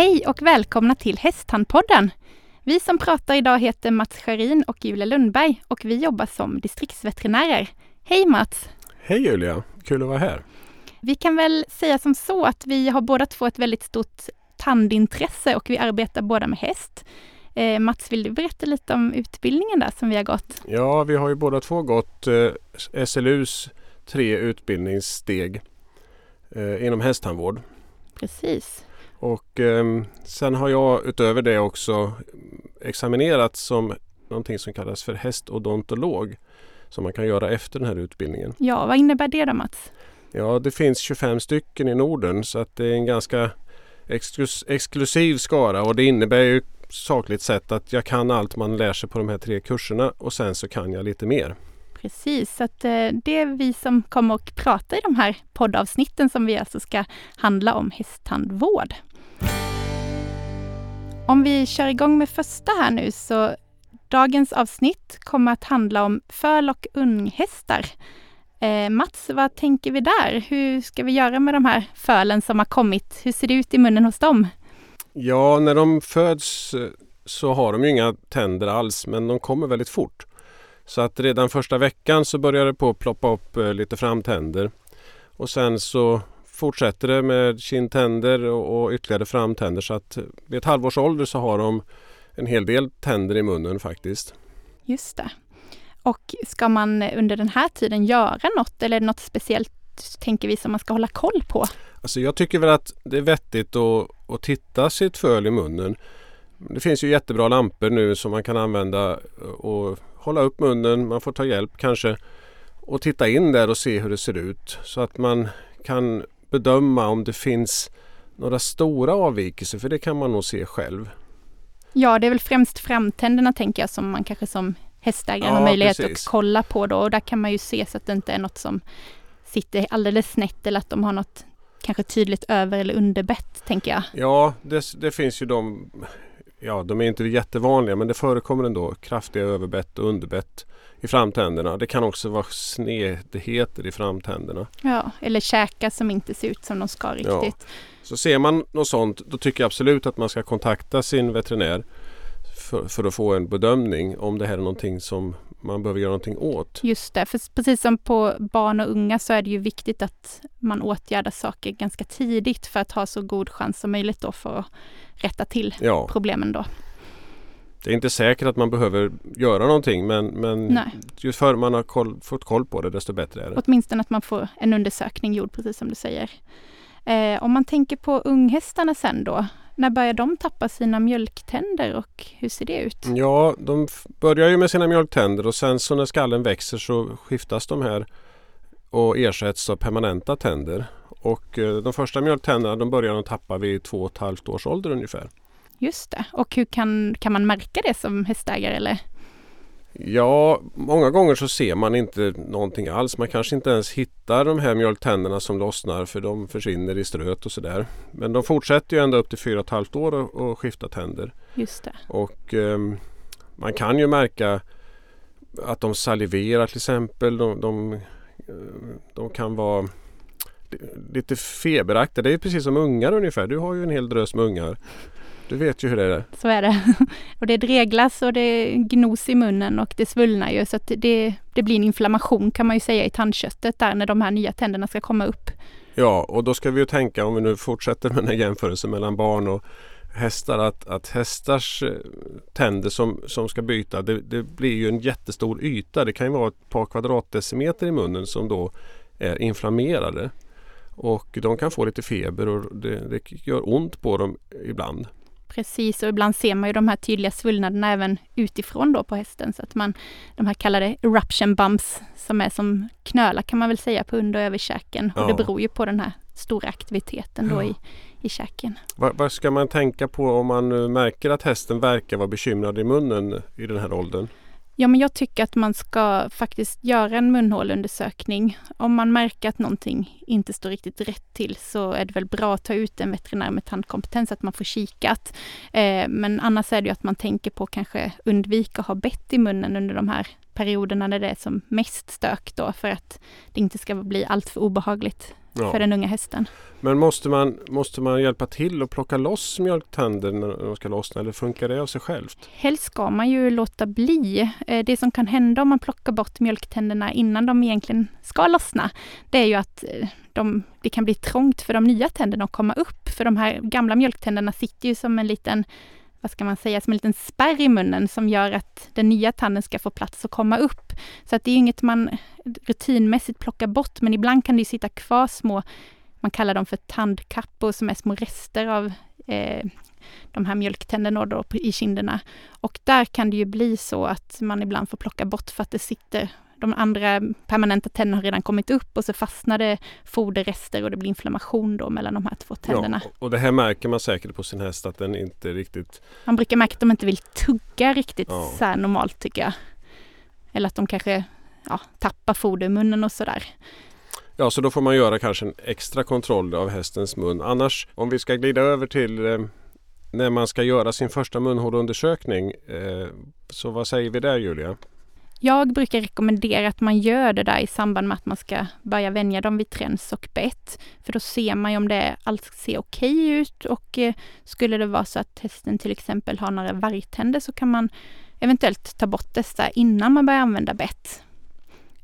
Hej och välkomna till Hästtandpodden! Vi som pratar idag heter Mats Scharin och Julia Lundberg och vi jobbar som distriktsveterinärer. Hej Mats! Hej Julia! Kul att vara här. Vi kan väl säga som så att vi har båda två ett väldigt stort tandintresse och vi arbetar båda med häst. Eh, Mats, vill du berätta lite om utbildningen där som vi har gått? Ja, vi har ju båda två gått eh, SLUs tre utbildningssteg eh, inom hästtandvård. Precis. Och eh, sen har jag utöver det också examinerat som någonting som kallas för hästodontolog som man kan göra efter den här utbildningen. Ja, vad innebär det då Mats? Ja, det finns 25 stycken i Norden så att det är en ganska exklus exklusiv skara och det innebär ju sakligt sett att jag kan allt man lär sig på de här tre kurserna och sen så kan jag lite mer. Precis, så att eh, det är vi som kommer att prata i de här poddavsnitten som vi alltså ska handla om hästtandvård. Om vi kör igång med första här nu så dagens avsnitt kommer att handla om föl och unghästar. Eh, Mats, vad tänker vi där? Hur ska vi göra med de här fölen som har kommit? Hur ser det ut i munnen hos dem? Ja, när de föds eh, så har de ju inga tänder alls men de kommer väldigt fort. Så att redan första veckan så börjar det på att ploppa upp eh, lite framtänder. Och sen så fortsätter det med kindtänder och ytterligare framtänder så att vid ett halvårs ålder så har de en hel del tänder i munnen faktiskt. Just det. Och ska man under den här tiden göra något eller något speciellt tänker vi som man ska hålla koll på? Alltså jag tycker väl att det är vettigt att, att titta sitt föl i munnen. Det finns ju jättebra lampor nu som man kan använda och hålla upp munnen. Man får ta hjälp kanske och titta in där och se hur det ser ut så att man kan bedöma om det finns några stora avvikelser för det kan man nog se själv. Ja, det är väl främst framtänderna tänker jag som man kanske som hästägare ja, har möjlighet precis. att kolla på då och där kan man ju se så att det inte är något som sitter alldeles snett eller att de har något kanske tydligt över eller underbett tänker jag. Ja, det, det finns ju de Ja, de är inte jättevanliga men det förekommer ändå kraftiga överbett och underbett i framtänderna. Det kan också vara snedheter i framtänderna. Ja, eller käkar som inte ser ut som de ska riktigt. Ja. Så ser man något sånt då tycker jag absolut att man ska kontakta sin veterinär för, för, att få en bedömning om det här är någonting som man behöver göra någonting åt. Just det, för precis som på barn och unga så är det ju viktigt att man åtgärdar saker ganska tidigt för att ha så god chans som möjligt då för att rätta till ja. problemen då. Det är inte säkert att man behöver göra någonting men, men ju förr man har koll, fått koll på det desto bättre är det. Åtminstone att man får en undersökning gjord precis som du säger. Eh, om man tänker på unghästarna sen då, när börjar de tappa sina mjölktänder och hur ser det ut? Ja, de börjar ju med sina mjölktänder och sen så när skallen växer så skiftas de här och ersätts av permanenta tänder. Och eh, de första mjölktänderna de börjar de tappa vid två och ett halvt års ålder ungefär. Just det. Och hur kan, kan man märka det som hästägare eller? Ja, många gånger så ser man inte någonting alls. Man kanske inte ens hittar de här mjölktänderna som lossnar för de försvinner i ströt och sådär. Men de fortsätter ju ända upp till fyra och ett halvt år att skifta tänder. Just det. Och eh, man kan ju märka att de saliverar till exempel. De, de, eh, de kan vara lite feberaktiga. Det är precis som ungar ungefär. Du har ju en hel drös med ungar. Du vet ju hur det är. Så är det. Och det dreglas och det gnos i munnen och det svullnar ju så att det, det blir en inflammation kan man ju säga i tandköttet där när de här nya tänderna ska komma upp. Ja, och då ska vi ju tänka om vi nu fortsätter med den här jämförelsen mellan barn och hästar att, att hästars eh, tänder som, som ska byta det, det blir ju en jättestor yta. Det kan ju vara ett par kvadratdecimeter i munnen som då är inflammerade. Och de kan få lite feber och det, det gör ont på dem ibland. Precis, och ibland ser man ju de här tydliga svullnaderna även utifrån då på hästen. Så att man, de här kallade eruption bumps, som är som knölar kan man väl säga på under och överkäken. Ja. Och det beror ju på den här stora aktiviteten då ja. i, i käken. Vad, vad, ska man tänka på om man märker att hästen verkar vara bekymrad i munnen i den här åldern? Ja, men jag tycker att man ska faktiskt göra en munhålundersökning. Om man märker att någonting inte står riktigt rätt till så är det väl bra att ta ut en veterinär med tandkompetens, att man får kikat. Eh, men annars är det ju att man tänker på kanske undvika att ha bett i munnen under de här perioderna när det är som mest stök då, för att det inte ska bli alltför obehagligt Ja. för den unga hästen. Men måste man, måste man hjälpa till och plocka loss mjölktänder när de ska lossna eller funkar det av sig självt? Helst ska man ju låta bli. Eh, Det som kan hända om man plockar bort mjölktänderna innan de egentligen ska lossna, det är ju att eh, de, det kan bli trångt för de nya tänderna att komma upp. För de här gamla mjölktänderna sitter ju som en liten, vad ska man säga, som en liten spärr i munnen som gör att den nya tanden ska få plats att komma upp. Så att det är inget man rutinmässigt plockar bort, men ibland kan det ju sitta kvar små, man kallar dem för tandkappor, som är små rester av eh, de här mjölktänderna då i kinderna. Och där kan det ju bli så att man ibland får plocka bort för att det sitter de andra permanenta tänderna har redan kommit upp och så fastnar det foderrester och det blir inflammation då mellan de här två tänderna. Ja, och det här märker man säkert på sin häst att den inte riktigt... Man brukar märka att de inte vill tugga riktigt Ja. så här normalt tycker jag. Eller att de kanske ja, tappar foder i munnen och sådär. Ja, så då får man göra kanske en extra kontroll av hästens mun. Annars, om vi ska glida över till eh, när man ska göra sin första munhåleundersökning. Eh, så vad säger vi där Julia? Jag brukar rekommendera att man gör det där i samband med att man ska börja vänja dem vid träns och bett. För då ser man ju om det allt ser okej ut och eh, skulle det vara så att hästen till exempel har några vargtänder så kan man eventuellt ta bort dessa innan man börjar använda bett.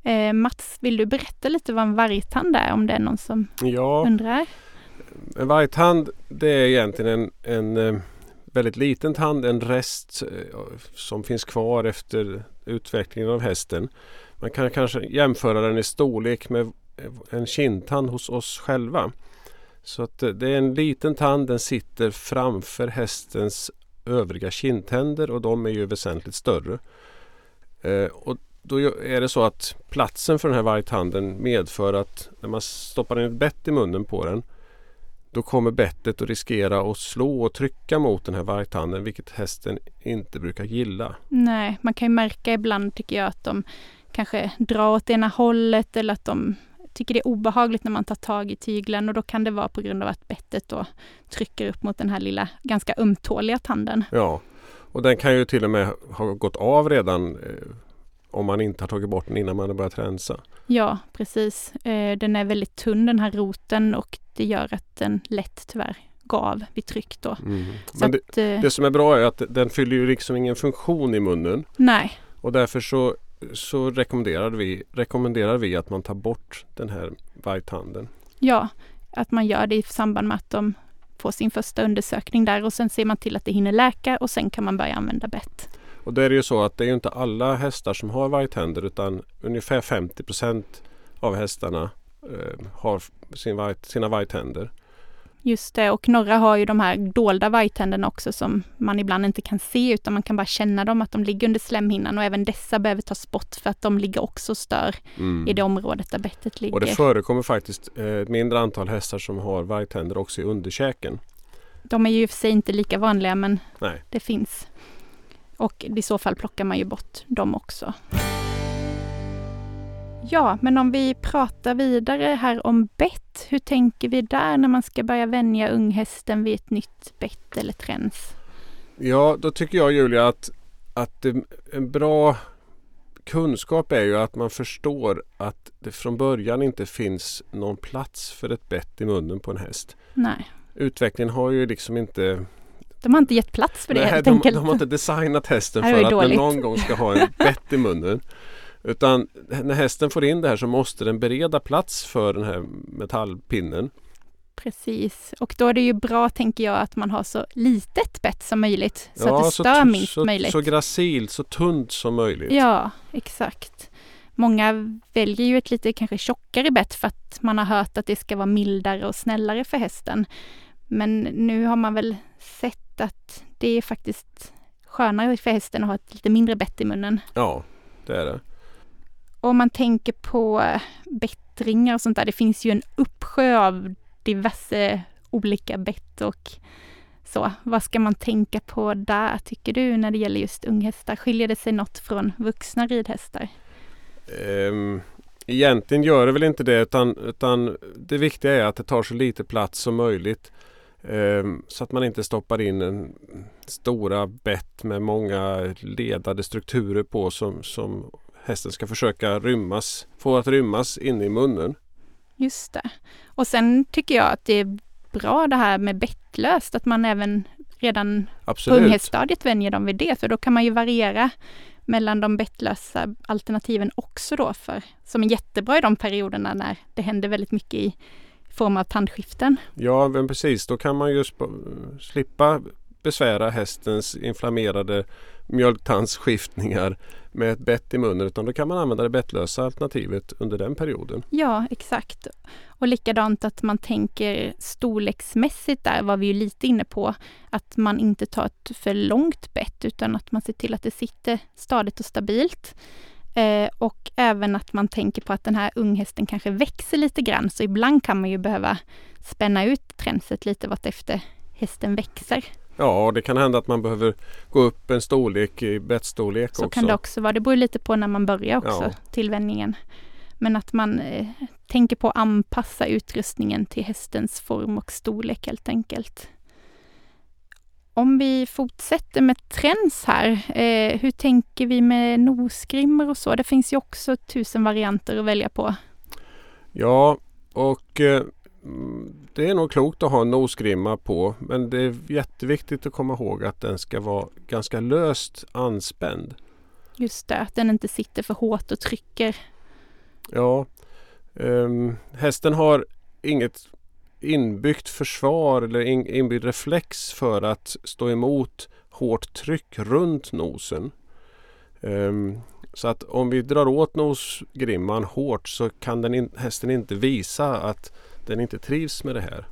Eh, Mats, vill du berätta lite vad en vargtand är om det är någon som Ja, undrar? en vargtand det är egentligen en, en eh, väldigt liten tand, en rest eh, som finns kvar efter utvecklingen av hästen. Man kan kanske jämföra den i storlek med eh, en kindtand hos oss själva. Så att eh, det är en liten tand, den sitter framför hästens övriga kindtänder och de är ju väsentligt större. Och då är det så att platsen för den här vargtanden medför att när man stoppar in ett bett i munnen på den då kommer bettet att riskera att slå och trycka mot den här vargtanden vilket hästen inte brukar gilla. Nej, man kan ju märka ibland tycker jag att de kanske drar åt ena hållet eller att de tycker det är obehagligt när man tar tag i tyglen och då kan det vara på grund av att bettet då trycker upp mot den här lilla ganska ömtåliga tanden. Ja, och den kan ju till och med ha gått av redan eh, om man inte har tagit bort den innan man har börjat rensa. Ja, precis. Eh, den är väldigt tunn den här roten och det gör att den lätt tyvärr går av vid tryck då. Mm. Men det, att, eh, det som är bra är att den fyller ju liksom ingen funktion i munnen nej, och därför så, så rekommenderar, vi, rekommenderar vi att man tar bort den här vargtanden. ja, att man gör det i samband med att de får sin första undersökning där och sen ser man till att det hinner läka och sen kan man börja använda bett. Och det är ju så att det är inte alla hästar som har vargtänder utan ungefär 50% av hästarna eh, har sin varg, sina vargtänder. Just det, och några har ju de här dolda vargtänderna också som man ibland inte kan se utan man kan bara känna dem att de ligger under slemhinnan och även dessa behöver tas bort för att de ligger också och stör Mm. i det området där bettet ligger. Och det förekommer faktiskt eh, ett mindre antal hästar som har vargtänder också i underkäken. De är ju i och för sig inte lika vanliga men Nej. det finns. Och i så fall plockar man ju bort dem också. Ja, men om vi pratar vidare här om bett, hur tänker vi där när man ska börja vänja unghästen vid ett nytt bett eller träns? Ja, då tycker jag Julia att, att det, en bra kunskap är ju att man förstår att det från början inte finns någon plats för ett bett i munnen på en häst. Nej, Utvecklingen har ju liksom inte de har inte gett plats för det Nej, helt de, enkelt. de har inte designat hästen för att den någon gång ska ha en bett i munnen. Utan när hästen får in det här så måste den bereda plats för den här metallpinnen. Precis, och då är det ju bra tänker jag att man har så litet bett som möjligt så att det stör minst så, möjligt. så gracilt, så tunt som möjligt. Ja, exakt. Många väljer ju ett lite kanske tjockare bett för att man har hört att det ska vara mildare och snällare för hästen. Men nu har man väl sett att det är faktiskt skönare för hästen att ha ett lite mindre bett i munnen. Ja, det är det. Om man tänker på bättringar och sånt där, det finns ju en uppsjö av diverse olika bett och så. Vad ska man tänka på där, tycker du, när det gäller just unghästar? Skiljer det sig något från vuxna ridhästar? Ehm, egentligen gör det väl inte det utan, utan det viktiga är att det tar så lite plats som möjligt. Ehm, så att man inte stoppar in en stora bett med många ledade strukturer på som, som hästen ska försöka rymmas, få att rymmas inne i munnen. Just det. Och sen tycker jag att det är bra det här med bettlöst, att man även redan Absolut. på unghäststadiet vänjer dem vid det, för då kan man ju variera mellan de bettlösa alternativen också då, för, som är jättebra i de perioderna när det händer väldigt mycket i form av tandskiften. Ja, men precis. Då kan man ju slippa besvära hästens inflammerade mjölktandsskiftningar med ett bett i munnen utan då kan man använda det bettlösa alternativet under den perioden. Ja, exakt. Och likadant att man tänker storleksmässigt där var vi ju lite inne på att man inte tar ett för långt bett utan att man ser till att det sitter stadigt och stabilt. Eh, och även att man tänker på att den här unghästen kanske växer lite grann så ibland kan man ju behöva spänna ut tränset lite vartefter hästen växer. Ja, det kan hända att man behöver gå upp en storlek i bettstorlek Så också. kan det också vara. Det beror lite på när man börjar också, Ja. tillvänjningen. Men att man eh, tänker på att anpassa utrustningen till hästens form och storlek helt enkelt. Om vi fortsätter med trends här, eh, hur tänker vi med nosgrimmor och så? Det finns ju också tusen varianter att välja på. Ja, och eh, det är nog klokt att ha en nosgrimma på men det är jätteviktigt att komma ihåg att den ska vara ganska löst anspänd. Just det, att den inte sitter för hårt och trycker. Ja, ehm, hästen har inget inbyggt försvar eller in, inbyggd reflex för att stå emot hårt tryck runt nosen. Ehm, så att om vi drar åt nosgrimman hårt så kan den in, hästen inte visa att den inte trivs med det här.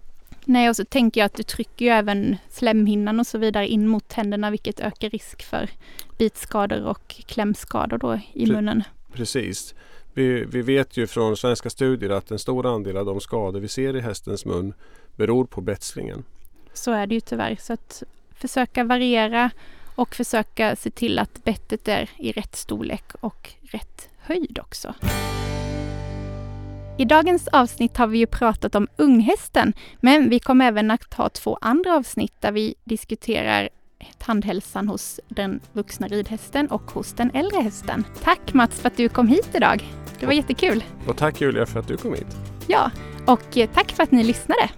Nej, och så tänker jag att du trycker ju även slemhinnan och så vidare in mot tänderna, vilket ökar risk för bitskador och klämskador då i Pre- munnen. Precis. Vi, vi vet ju från svenska studier att en stor andel av de skador vi ser i hästens mun beror på betslingen. Så är det ju tyvärr. Så att försöka variera och försöka se till att bettet är i rätt storlek och rätt höjd också. I dagens avsnitt har vi ju pratat om unghästen, men vi kommer även att ha två andra avsnitt där vi diskuterar tandhälsan hos den vuxna ridhästen och hos den äldre hästen. Tack Mats för att du kom hit idag. Det var jättekul. Och tack Julia för att du kom hit. Ja, och eh, tack för att ni lyssnade.